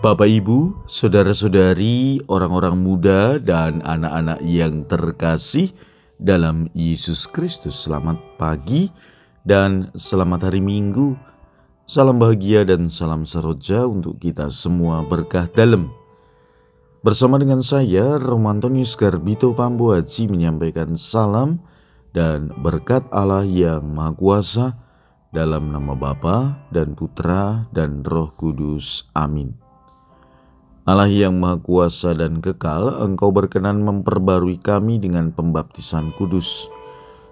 Bapak, Ibu, saudara-saudari, orang-orang muda, dan anak-anak yang terkasih dalam Yesus Kristus, selamat pagi dan selamat hari Minggu. Salam bahagia dan salam seroja untuk kita semua berkah dalam. Bersama dengan saya, Romantonius Garbito Pambuaji menyampaikan salam dan berkat Allah yang Maha Kuasa dalam nama Bapa dan Putra dan Roh Kudus. Amin. Allah yang Maha Kuasa dan Kekal, Engkau berkenan memperbarui kami dengan pembaptisan kudus.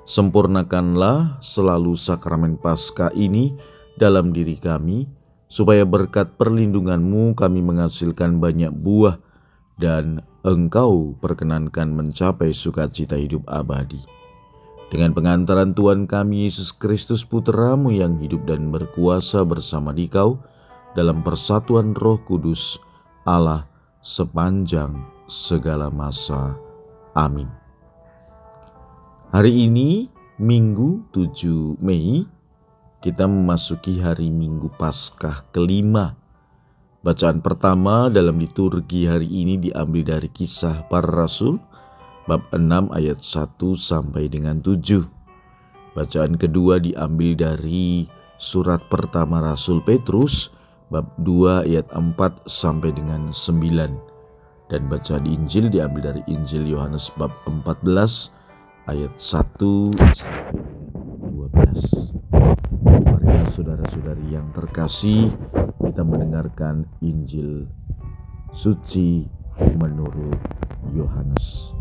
Sempurnakanlah selalu sakramen Paskah ini dalam diri kami, supaya berkat perlindunganmu kami menghasilkan banyak buah dan Engkau perkenankan mencapai sukacita hidup abadi. Dengan pengantaran Tuhan kami Yesus Kristus Putramu yang hidup dan berkuasa bersama dikau dalam persatuan roh kudus, Allah sepanjang segala masa. Amin. Hari ini Minggu 7 Mei kita memasuki hari Minggu Paskah kelima. Bacaan pertama dalam liturgi hari ini diambil dari kisah para rasul bab 6 ayat 1 sampai dengan 7. Bacaan kedua diambil dari surat pertama Rasul Petrus bab 2 ayat 4 sampai dengan 9 dan bacaan Injil diambil dari Injil Yohanes bab 14 ayat 1 sampai 12. Mari saudara-saudari yang terkasih kita mendengarkan Injil suci menurut Yohanes.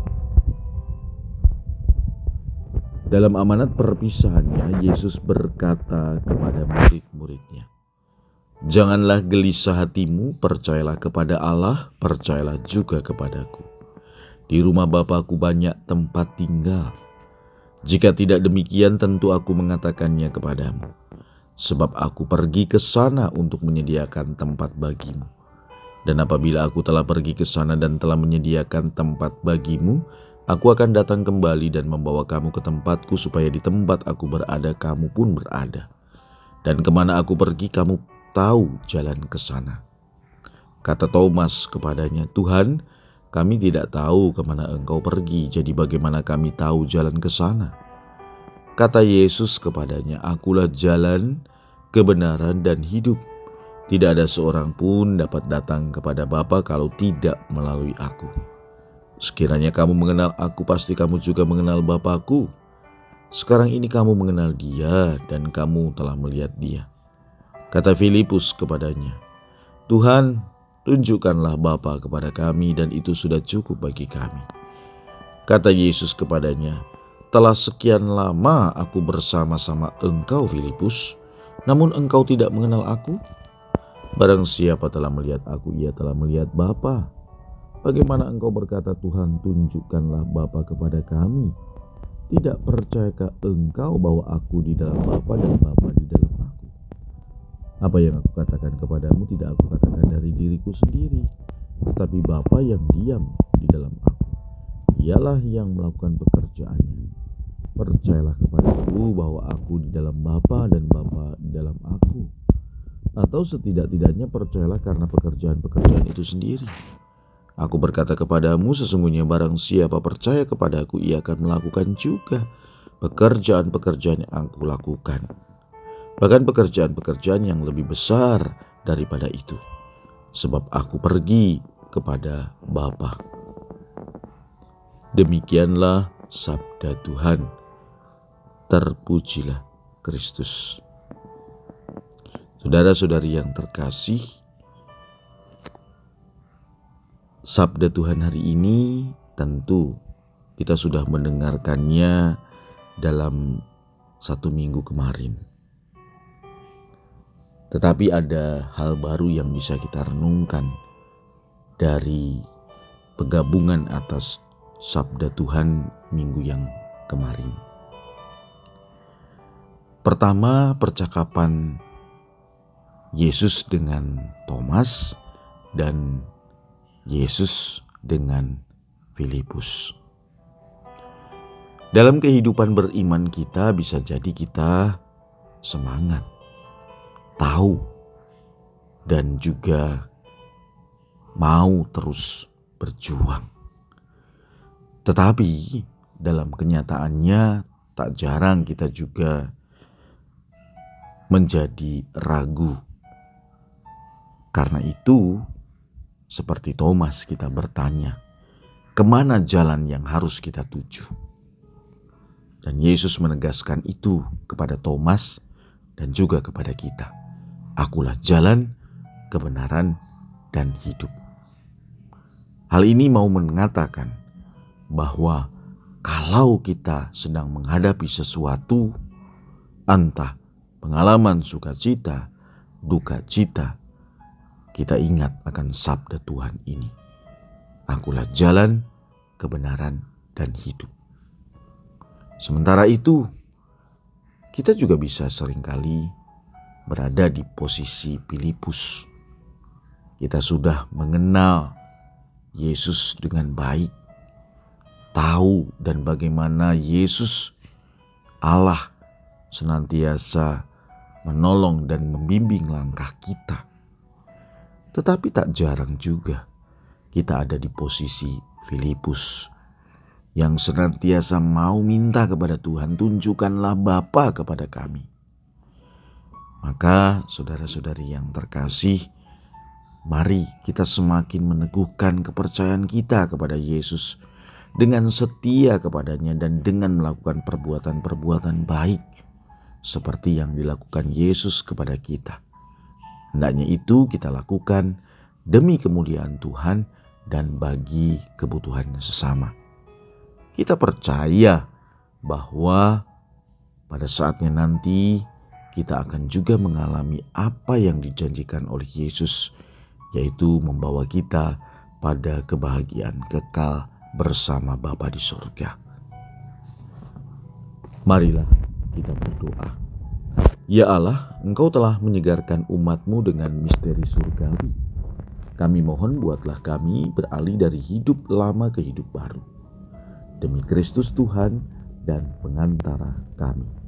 Dalam amanat perpisahannya, Yesus berkata kepada murid-muridnya, Janganlah gelisah hatimu, percayalah kepada Allah, percayalah juga kepadaku. Di rumah Bapakku banyak tempat tinggal. Jika tidak demikian tentu aku mengatakannya kepadamu. Sebab aku pergi ke sana untuk menyediakan tempat bagimu. Dan apabila aku telah pergi ke sana dan telah menyediakan tempat bagimu, aku akan datang kembali dan membawa kamu ke tempatku supaya di tempat aku berada kamu pun berada. Dan ke mana aku pergi kamu tahu jalan ke sana. Kata Thomas kepadanya, Tuhan, kami tidak tahu ke mana engkau pergi, jadi bagaimana kami tahu jalan ke sana? Kata Yesus kepadanya, Akulah jalan, kebenaran, dan hidup. Tidak ada seorang pun dapat datang kepada Bapa kalau tidak melalui aku. Sekiranya kamu mengenal aku, pasti kamu juga mengenal Bapakku. Sekarang ini kamu mengenal dia dan kamu telah melihat dia. Kata Filipus kepadanya, Tuhan, tunjukkanlah Bapa kepada kami dan itu sudah cukup bagi kami. Kata Yesus kepadanya, telah sekian lama aku bersama-sama engkau Filipus, namun engkau tidak mengenal aku? Barang siapa telah melihat aku, ia telah melihat Bapa. Bagaimana engkau berkata Tuhan tunjukkanlah Bapa kepada kami? Tidak percayakah engkau bahwa aku di dalam Bapa dan Bapa di dalam apa yang aku katakan kepadamu tidak aku katakan dari diriku sendiri, tetapi Bapa yang diam di dalam aku. Dialah yang melakukan pekerjaannya. Percayalah kepadaku bahwa aku di dalam Bapa dan Bapa di dalam aku. Atau setidak-tidaknya percayalah karena pekerjaan-pekerjaan itu sendiri. Aku berkata kepadamu sesungguhnya barang siapa percaya kepadaku ia akan melakukan juga pekerjaan-pekerjaan yang aku lakukan bahkan pekerjaan-pekerjaan yang lebih besar daripada itu, sebab aku pergi kepada Bapa. Demikianlah sabda Tuhan. Terpujilah Kristus. Saudara-saudari yang terkasih, sabda Tuhan hari ini tentu kita sudah mendengarkannya dalam satu minggu kemarin. Tetapi ada hal baru yang bisa kita renungkan dari penggabungan atas sabda Tuhan minggu yang kemarin. Pertama, percakapan Yesus dengan Thomas dan Yesus dengan Filipus. Dalam kehidupan beriman kita bisa jadi kita semangat tahu dan juga mau terus berjuang. Tetapi dalam kenyataannya tak jarang kita juga menjadi ragu. Karena itu, seperti Thomas kita bertanya, ke mana jalan yang harus kita tuju? Dan Yesus menegaskan itu kepada Thomas dan juga kepada kita. Akulah jalan, kebenaran, dan hidup. Hal ini mau mengatakan bahwa kalau kita sedang menghadapi sesuatu, entah pengalaman sukacita, duka cita, kita ingat akan sabda Tuhan ini. Akulah jalan, kebenaran, dan hidup. Sementara itu, kita juga bisa sering kali berada di posisi Filipus. Kita sudah mengenal Yesus dengan baik, tahu dan bagaimana Yesus Allah senantiasa menolong dan membimbing langkah kita. Tetapi tak jarang juga kita ada di posisi Filipus yang senantiasa mau minta kepada Tuhan, tunjukkanlah Bapa kepada kami. Maka saudara-saudari yang terkasih, mari kita semakin meneguhkan kepercayaan kita kepada Yesus dengan setia kepadanya dan dengan melakukan perbuatan-perbuatan baik seperti yang dilakukan Yesus kepada kita. Hendaknya itu kita lakukan demi kemuliaan Tuhan dan bagi kebutuhan sesama kita percaya bahwa pada saatnya nanti kita akan juga mengalami apa yang dijanjikan oleh Yesus, yaitu membawa kita pada kebahagiaan kekal bersama Bapa di surga. Marilah kita berdoa. Ya Allah, Engkau telah menyegarkan umatmu dengan misteri surgawi. Kami mohon buatlah kami beralih dari hidup lama ke hidup baru demi Kristus Tuhan dan pengantara kami.